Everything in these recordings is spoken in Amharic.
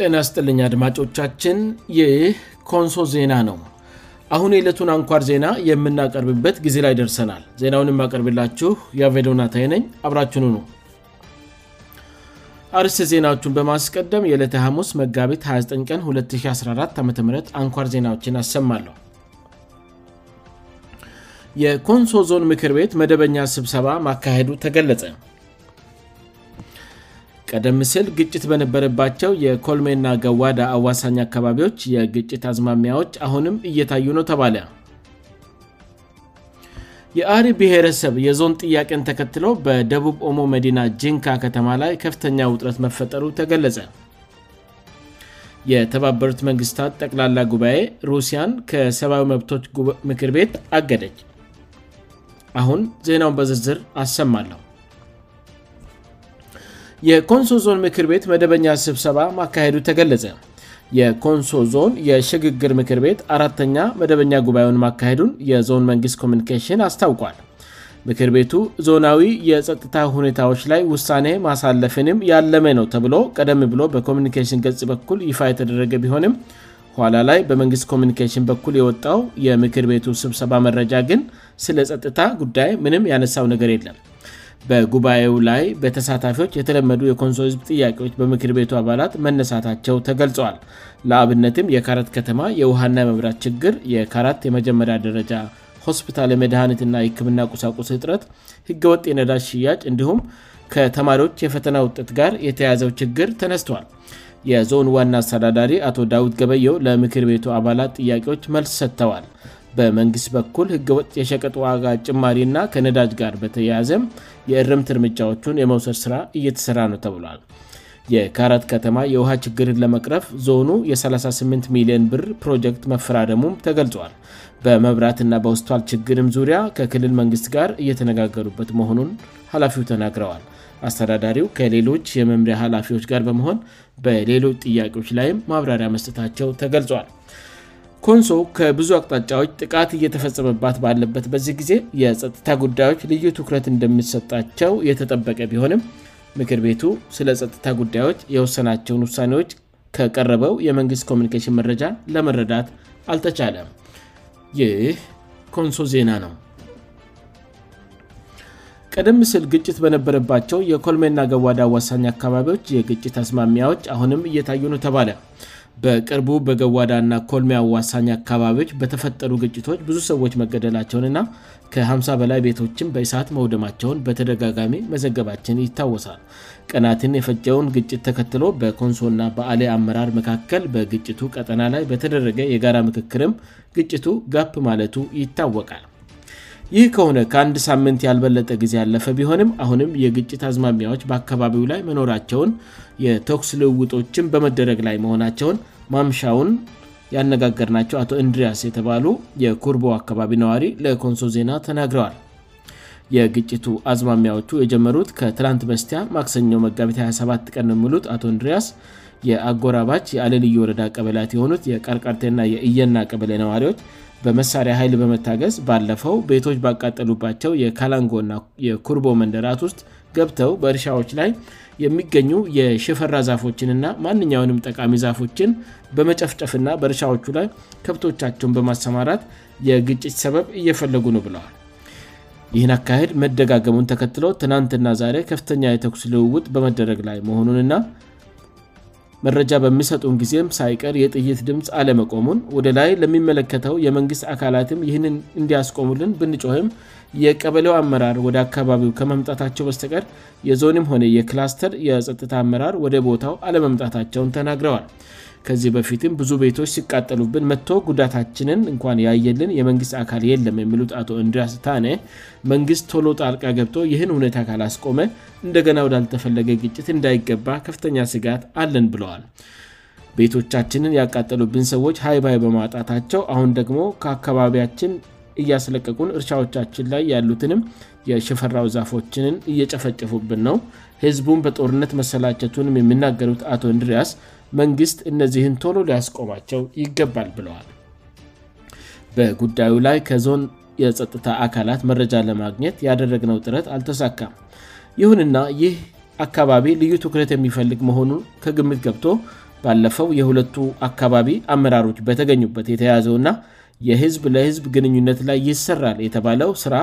የና ስጥልኛ አድማጮቻችን ይህ ኮንሶ ዜና ነው አሁን የለቱን አንኳር ዜና የምናቀርብበት ጊዜ ላይ ደርሰናል ዜናውን የማቀርብላችሁ የቬሎናታይ ነኝ አብራችኑ ነው አርስ ዜናዎቹን በማስቀደም የዕለተ ሐሙስ መጋቢት 29 ቀን 214 ዓም አንኳር ዜናዎችን አሰማለሁ የኮንሶ ዞን ምክር ቤት መደበኛ ስብሰባ ማካሄዱ ተገለጸ ቀደም ስል ግጭት በነበረባቸው የኮልሜና ገዋዳ አዋሳኝ አካባቢዎች የግጭት አዝማሚያዎች አሁንም እየታዩ ነው ተባለ የአሪ ብሔረሰብ የዞን ጥያቄን ተከትሎ በደቡብ ኦሞ መዲና ጅንካ ከተማ ላይ ከፍተኛ ውጥረት መፈጠሩ ተገለጸ የተባበሩት መንግስታት ጠቅላላ ጉባኤ ሩሲያን ከሰብዊ መብቶች ምክር ቤት አገደች አሁን ዜናውን በዝርዝር አሰማለሁ የኮንሶ ዞን ምክር ቤት መደበኛ ስብሰባ ማካሄዱ ተገለጸ የኮንሶ ዞን የሽግግር ምክር ቤት አራተኛ መደበኛ ጉባኤውን ማካሄዱን የዞን መንግስት ኮሚኒኬሽን አስታውቋል ምክር ቤቱ ዞናዊ የጸጥታ ሁኔታዎች ላይ ውሳኔ ማሳለፍንም ያለመ ነው ተብሎ ቀደም ብሎ በኮሚኒኬሽን ገጽ በኩል ይፋ የተደረገ ቢሆንም ኋላ ላይ በመንግስት ኮሚኒኬሽን በኩል የወጣው የምክር ቤቱ ስብሰባ መረጃ ግን ስለጸጥታ ጉዳይ ምንም ያነሳው ነገር የለም በጉባኤው ላይ በተሳታፊዎች የተለመዱ የኮንሶል ህዝብ ጥያቄዎች በምክር ቤቱ አባላት መነሳታቸው ተገልጿዋል ለአብነትም የካራት ከተማ የውሃና መምራት ችግር የካራት የመጀመሪያ ደረጃ ሆስፒታል የመድኃኒት ና የህክምና ቁሳቁስ እጥረት ህገወጥ የነዳጅ ሽያጭ እንዲሁም ከተማሪዎች የፈተና ውጥት ጋር የተያዘው ችግር ተነስቷል የዞን ዋና አስተዳዳሪ አቶ ዳዊት ገበየው ለምክር ቤቱ አባላት ጥያቄዎች መልስ ሰጥተዋል በመንግስት በኩል ህገወጥ የሸቀጥ ዋጋ ጭማሪና ከነዳጅ ጋር በተያያዘም የእርምት እርምጃዎቹን የመውሰድ ስራ እየተሰራ ነው ተብሏል የካራት ከተማ የውሃ ችግርን ለመቅረፍ ዞኑ የ38 ሚሊዮን ብር ፕሮጀክት መፈራደሙም ተገልጿል በመብራትና በውስቷል ችግርም ዙሪያ ከክልል መንግስት ጋር እየተነጋገሉበት መሆኑን ኃላፊው ተናግረዋል አስተዳዳሪው ከሌሎች የመምሪያ ኃላፊዎች ጋር በመሆን በሌሎች ጥያቄዎች ላይም ማብራሪያ መስጠታቸው ተገልጿል ኮንሶ ከብዙ አቅጣጫዎች ጥቃት እየተፈጸመባት ባለበት በዚህ ጊዜ የጥታ ጉዳዮች ልዩ ትኩረት እንደሚሰጣቸው የተጠበቀ ቢሆንም ምክር ቤቱ ስለ ጥታ ጉዳዮች የወሰናቸውን ውሳኔዎች ከቀረበው የመንግስት ኮኒኬሽን መረጃ ለመረዳት አልተቻለም ይህ ኮንሶ ዜና ነው ቀደም ስል ግጭት በነበረባቸው የኮልሜና ገዋዳ ዋሳኝ አካባቢዎች የግጭት አስማሚያዎች አሁንም እየታዩ ነው ተባለ በቅርቡ በገዋዳ እና ኮልሚዋሳኝ አካባቢዎች በተፈጠሩ ግጭቶች ብዙ ሰዎች መገደላቸውንና ከ50 በላይ ቤቶችም በእሳት መውደማቸውን በተደጋጋሚ መዘገባችን ይታወሳል ቀናትን የፈጨውን ግጭት ተከትሎ በኮንሶ ና በአሌ አመራር መካከል በግጭቱ ቀጠና ላይ በተደረገ የጋራ ምክክርም ግጭቱ ጋፕ ማለቱ ይታወቃል ይህ ከሆነ ከአንድ ሳምንት ያልበለጠ ጊዜ ያለፈ ቢሆንም አሁንም የግጭት አዝማሚያዎች በአካባቢው ላይ መኖራቸውን የተኩስ ልውውጦችን በመደረግ ላይ መሆናቸውን ማምሻውን ያነጋገር ናቸው አቶ እንድሪያስ የተባሉ የኮርቦ አካባቢ ነዋሪ ለኮንሶ ዜና ተናግረዋል የግጭቱ አዝማሚያዎቹ የጀመሩት ከትላንት በስቲያ ማክሰኞው መጋቢት 27 ቀን የሙሉት አቶ እንድሪያስ የአጎራባች የአለልዩ ወረዳ ቀበላያት የሆኑት የቀርቃርቴና የእየና ቀበለ ነዋሪዎች በመሳሪያ ኃይል በመታገዝ ባለፈው ቤቶች ባቃጠሉባቸው የካላንጎ እና የኩርቦ መንደራት ውስጥ ገብተው በእርሻዎች ላይ የሚገኙ የሽፈራ ዛፎችን ና ማንኛውንም ጠቃሚ ዛፎችን በመጨፍጨፍና በእርሻዎቹ ላይ ከብቶቻቸውን በማሰማራት የግጭት ሰበብ እየፈለጉ ነ ብለዋል ይህን አካሄድ መደጋገሙን ተከትለው ትናንትና ዛሬ ከፍተኛ የተኩስ ልውውጥ በመደረግ ላይ መሆኑንእና መረጃ በሚሰጡን ጊዜም ሳይቀር የጥይት ድምፅ አለመቆሙን ወደ ላይ ለሚመለከተው የመንግሥት አካላትም ይህንን እንዲያስቆሙልን ብንጮወም የቀበለው አመራር ወደ አካባቢው ከመምጣታቸው በስተቀር የዞንም ሆነ የክላስተር የጸጥታ አመራር ወደ ቦታው አለመምጣታቸውን ተናግረዋል ከዚህ በፊትም ብዙ ቤቶች ሲቃጠሉብን መቶ ጉዳታችንን እኳን ያየልን የመንግስት አካል የለም የሚሉት አቶ እንድሪያስ ታ መንግስት ቶሎ ጣልቃ ገብ ይህን ሁኔታ ካላስቆመ እንደገና ወዳልተፈለገ ግጭት እንዳይገባ ከፍተኛ ስጋት አለን ብለዋል ቤቶቻችንን ያቃጠሉብን ሰዎች ሀይ ባይ በማውጣታቸው አሁን ደግሞ ከአካባቢያችን እያስለቀቁን እርሻዎቻችን ላይ ያሉትንም የሽፈራ ዛፎችንን እየጨፈጨፉብን ነው ህዝቡን በጦርነት መሰላቸቱንም የሚናገሩት አቶ እንድሪያስ መንግስት እነዚህን ቶሎ ሊያስቆማቸው ይገባል ብለዋል በጉዳዩ ላይ ከዞን የጸጥታ አካላት መረጃ ለማግኘት ያደረግነው ጥረት አልተሳካም ይሁንና ይህ አካባቢ ልዩ ትኩረት የሚፈልግ መሆኑን ከግምት ገብቶ ባለፈው የሁለቱ አካባቢ አመራሮች በተገኙበት የተያዘውእና የህዝብ ለህዝብ ግንኙነት ላይ ይሰራል የተባለው ስራ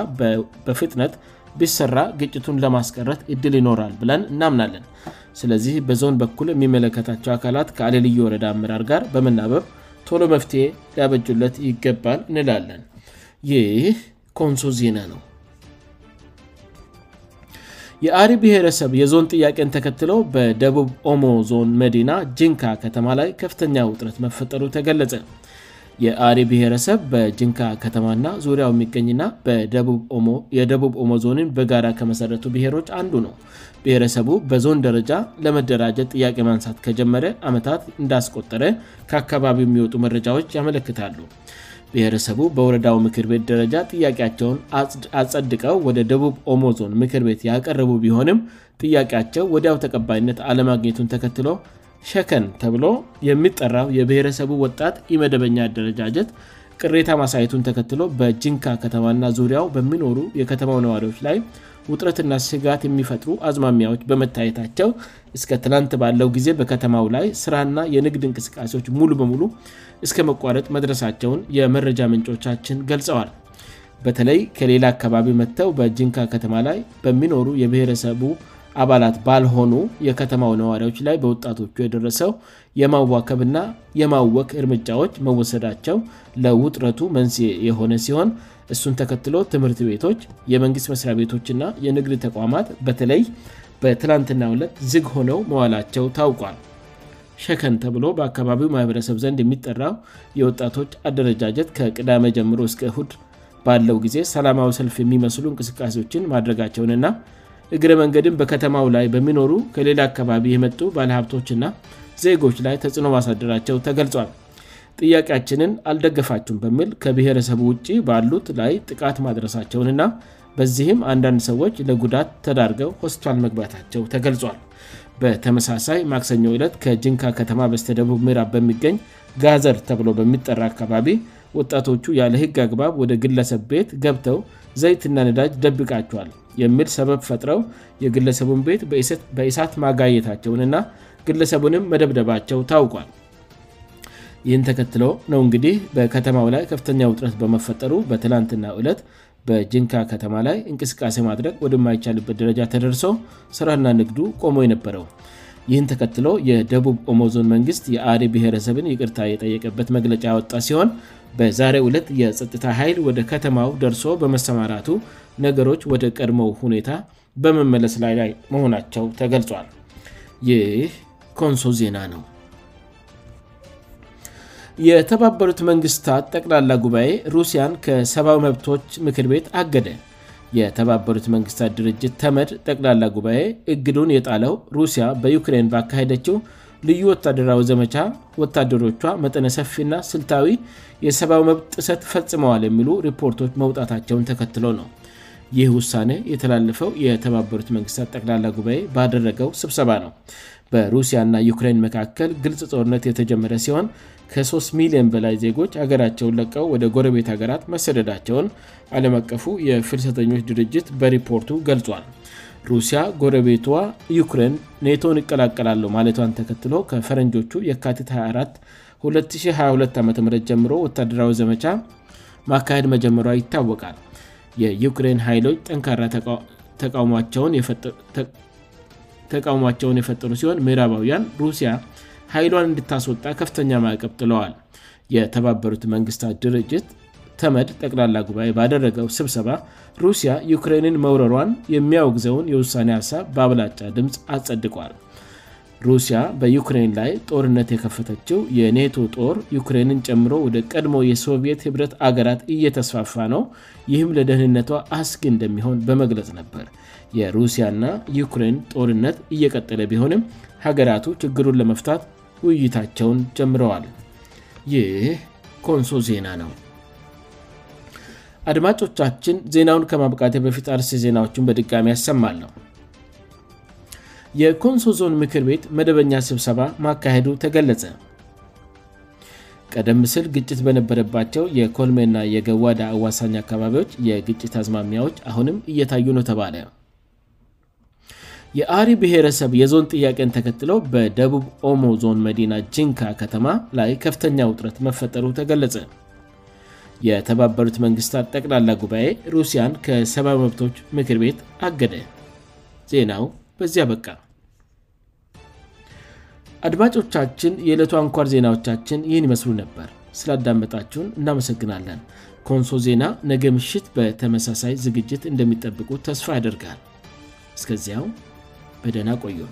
በፍጥነት ቢሰራ ግጭቱን ለማስቀረት እድል ይኖራል ብለን እናምናለን ስለዚህ በዞን በኩል የሚመለከታቸው አካላት ከአሌልዩ ወረዳ አምራር ጋር በመናበብ ቶሎ መፍትሄ ሊያበጁለት ይገባን ንላለን ይህ ኮንሶዜና ነው የአሪ ብሔረሰብ የዞን ጥያቄን ተከትለ በደቡብ ኦሞ ዞን መዲና ጅንካ ከተማ ላይ ከፍተኛ ውጥረት መፈጠሩ ተገለጸ የአሬ ብሔረሰብ በጅንካ ከተማና ዙሪያው የሚገኝና የደቡብ ኦሞዞንን በጋራ ከመሠረቱ ብሔሮች አንዱ ነው ብሔረሰቡ በዞን ደረጃ ለመደራጀት ጥያቄ ማንሳት ከጀመረ ዓመታት እንዳስቆጠረ ከአካባቢው የሚወጡ መረጃዎች ያመለክታሉ ብሔረሰቡ በወረዳው ምክር ቤት ደረጃ ጥያቄያቸውን አጸድቀው ወደ ደቡብ ኦሞዞን ምክር ቤት ያቀረቡ ቢሆንም ጥያቄያቸው ወዲያው ተቀባይነት አለማግኘቱን ተከትለ ሸከን ተብሎ የሚጠራው የብሔረሰቡ ወጣት የመደበኛ አደረጃጀት ቅሬታ ማሳየቱን ተከትሎ በጅንካ ከተማና ዙሪያው በሚኖሩ የከተማው ነዋሪዎች ላይ ውጥረትና ስጋት የሚፈጥሩ አዝማሚያዎች በመታየታቸው እስከ ትናንት ባለው ጊዜ በከተማው ላይ ስራና የንግድ እንቅስቃሴዎች ሙሉ በሙሉ እስከ መቋረጥ መድረሳቸውን የመረጃ ምንጮቻችን ገልጸዋል በተለይ ከሌላ አካባቢ መጥተው በጅንካ ከተማ ላይ በሚኖሩ የብሄረሰቡ አባላት ባልሆኑ የከተማው ነዋሪዎች ላይ በወጣቶቹ የደረሰው የማዋከብና የማወክ እርምጃዎች መወሰዳቸው ለውጥረቱ መንስ የሆነ ሲሆን እሱን ተከትሎ ትምህርት ቤቶች የመንግሥት መስሪያ ቤቶችና የንግድ ተቋማት በተለይ በትናንትና ለ ዝግ ሆነው መዋላቸው ታውቋል ሸከን ተብሎ በአካባቢው ማህበረሰብ ዘንድ የሚጠራ የወጣቶች አደረጃጀት ከቅዳመ ጀምሮ እስከ እሁድ ባለው ጊዜ ሰላማዊ ሰልፍ የሚመስሉ እንቅስቃሴዎችን ማድረጋቸውንና እግረ መንገድን በከተማው ላይ በሚኖሩ ከሌላ አካባቢ የመጡ ባለሀብቶችና ዜጎች ላይ ተጽዕኖ ማሳደራቸው ተገልጿል ጥያቄያችንን አልደገፋችሁም በሚል ከብሔረሰቡ ውጭ ባሉት ላይ ጥቃት ማድረሳቸውን እና በዚህም አንዳንድ ሰዎች ለጉዳት ተዳርገው ሆስፒቷል መግባታቸው ተገልጿል በተመሳሳይ ማክሰኞው ዕለት ከጅንካ ከተማ በስተ ደቡብ ሚራ በሚገኝ ጋዘር ተብለ በሚጠራ አካባቢ ወጣቶቹ ያለ ህግ አግባብ ወደ ግለሰብ ቤት ገብተው ዘይትና ነዳጅ ደብቃቸዋል የሚል ሰበብ ፈጥረው የግለሰቡን ቤት በሳት ማጋየታቸውን እና ግለሰቡንም መደብደባቸው ታውቋል ይህን ተከትሎ ነው እንግዲህ በከተማው ላይ ከፍተኛ ውጥረት በመፈጠሩ በትላንትና ለት በጅንካ ከተማ ላይ እንቅስቃሴ ማድረግ ወደማይቻልበት ደረጃ ተደርሶ ስራና ንግዱ ቆሞ ነበረው ይህን ተከትሎ የደቡብ ኦሞዞን መንግስት የአዴ ብሔረሰብን ቅርታ የጠየቀበት መግለጫ ወጣ ሲሆን በዛሬ ለት የጥታ ኃይል ወደ ከተማው ደርሶ በመሰማራቱ ነገሮች ወደ ቀድሞው ሁኔታ በመመለስ ላይ መሆናቸው ተገልጿል ይህ ኮንሶ ዜና ነው የተባበሩት መንግስታት ጠቅላላ ጉባኤ ሩሲያን ከሰብዊ መብቶች ምክር ቤት አገደ የተባበሩት መንግስታት ድርጅት ተመድ ጠቅላላ ጉባኤ እግዱን የጣለው ሩሲያ በዩክሬን ባካሄደችው ልዩ ወታደራዊ ዘመቻ ወታደሮቿ መጠነ ሰፊና ስልታዊ የሰብዊ መብት ጥሰት ፈጽመዋል የሚሉ ሪፖርቶች መውጣታቸውን ተከትሎ ነው ይህ ውሳኔ የተላለፈው የተባበሩት መንግስታት ጠቅላላ ጉባኤ ባደረገው ስብሰባ ነው በሩሲያና ዩክሬን መካከል ግልጽ ጦርነት የተጀመረ ሲሆን ከ3ሚሊዮን በላይ ዜጎች ሀገራቸውን ለቀው ወደ ጎረቤት ሀገራት መሰደዳቸውን አለምአቀፉ የፍልሰተኞች ድርጅት በሪፖርቱ ገልጿል ሩሲያ ጎረቤቷ ዩክሬን ኔቶን ይቀላቀላሉ ማለቷን ተከትሎ ከፈረንጆቹ የካቲት 24222 ዓም ጀምሮ ወታደራዊ ዘመቻ ማካሄድ መጀመሪዋ ይታወቃል የዩክሬን ኃይሎች ጠንካራ ተቃውሟቸውን የፈጠሩ ሲሆን ምራባውያን ሩሲያ ኃይሏን እንድታስወጣ ከፍተኛ ማዕቀብ ጥለዋል የተባበሩት መንግስታት ድርጅት ተመድ ጠቅላላ ጉባኤ ባደረገው ስብሰባ ሩሲያ ዩክሬንን መውረሯን የሚያወግዘውን የውሳኔ አሳብ በአብላጫ ድምፅ አስጸድቋል ሩሲያ በዩክሬን ላይ ጦርነት የከፈተችው የኔቶ ጦር ዩክሬንን ጨምሮ ወደ ቀድሞ የሶቪየት ህብረት ሀገራት እየተስፋፋ ነው ይህም ለደህንነቷ አስግ እንደሚሆን በመግለጽ ነበር የሩሲያና ዩክሬን ጦርነት እየቀጠለ ቢሆንም ሀገራቱ ችግሩን ለመፍታት ውይይታቸውን ጀምረዋል ይህ ኮንሶ ዜና ነው አድማጮቻችን ዜናውን ከማብቃቴ በፊት አርስ ዜናዎችን በድጋሚ ያሰማለሁ የኮንሶ ዞን ምክር ቤት መደበኛ ስብሰባ ማካሄዱ ተገለጸ ቀደም ስል ግጭት በነበረባቸው የኮልሜእና የገዋዳ አዋሳኝ አካባቢዎች የግጭት አዝማሚያዎች አሁንም እየታዩ ነው ተባለ የአሪ ብሔረሰብ የዞን ጥያቄን ተከትለ በደቡብ ኦሞ ዞን መዲና ጅንካ ከተማ ላይ ከፍተኛ ውጥረት መፈጠሩ ተገለጸ የተባበሩት መንግስታት ጠቅላላ ጉባኤ ሩሲያን ከሰዊ መብቶች ምክር ቤት አገደ ዜናው በዚያ በቃ አድማጮቻችን የዕለቱ አንኳር ዜናዎቻችን ይህን ይመስሉ ነበር ስላዳመጣችሁን እናመሰግናለን ከንሶ ዜና ነገ ምሽት በተመሳሳይ ዝግጅት እንደሚጠብቁ ተስፋ ያደርጋል እስከዚያው በደህና ቆዩም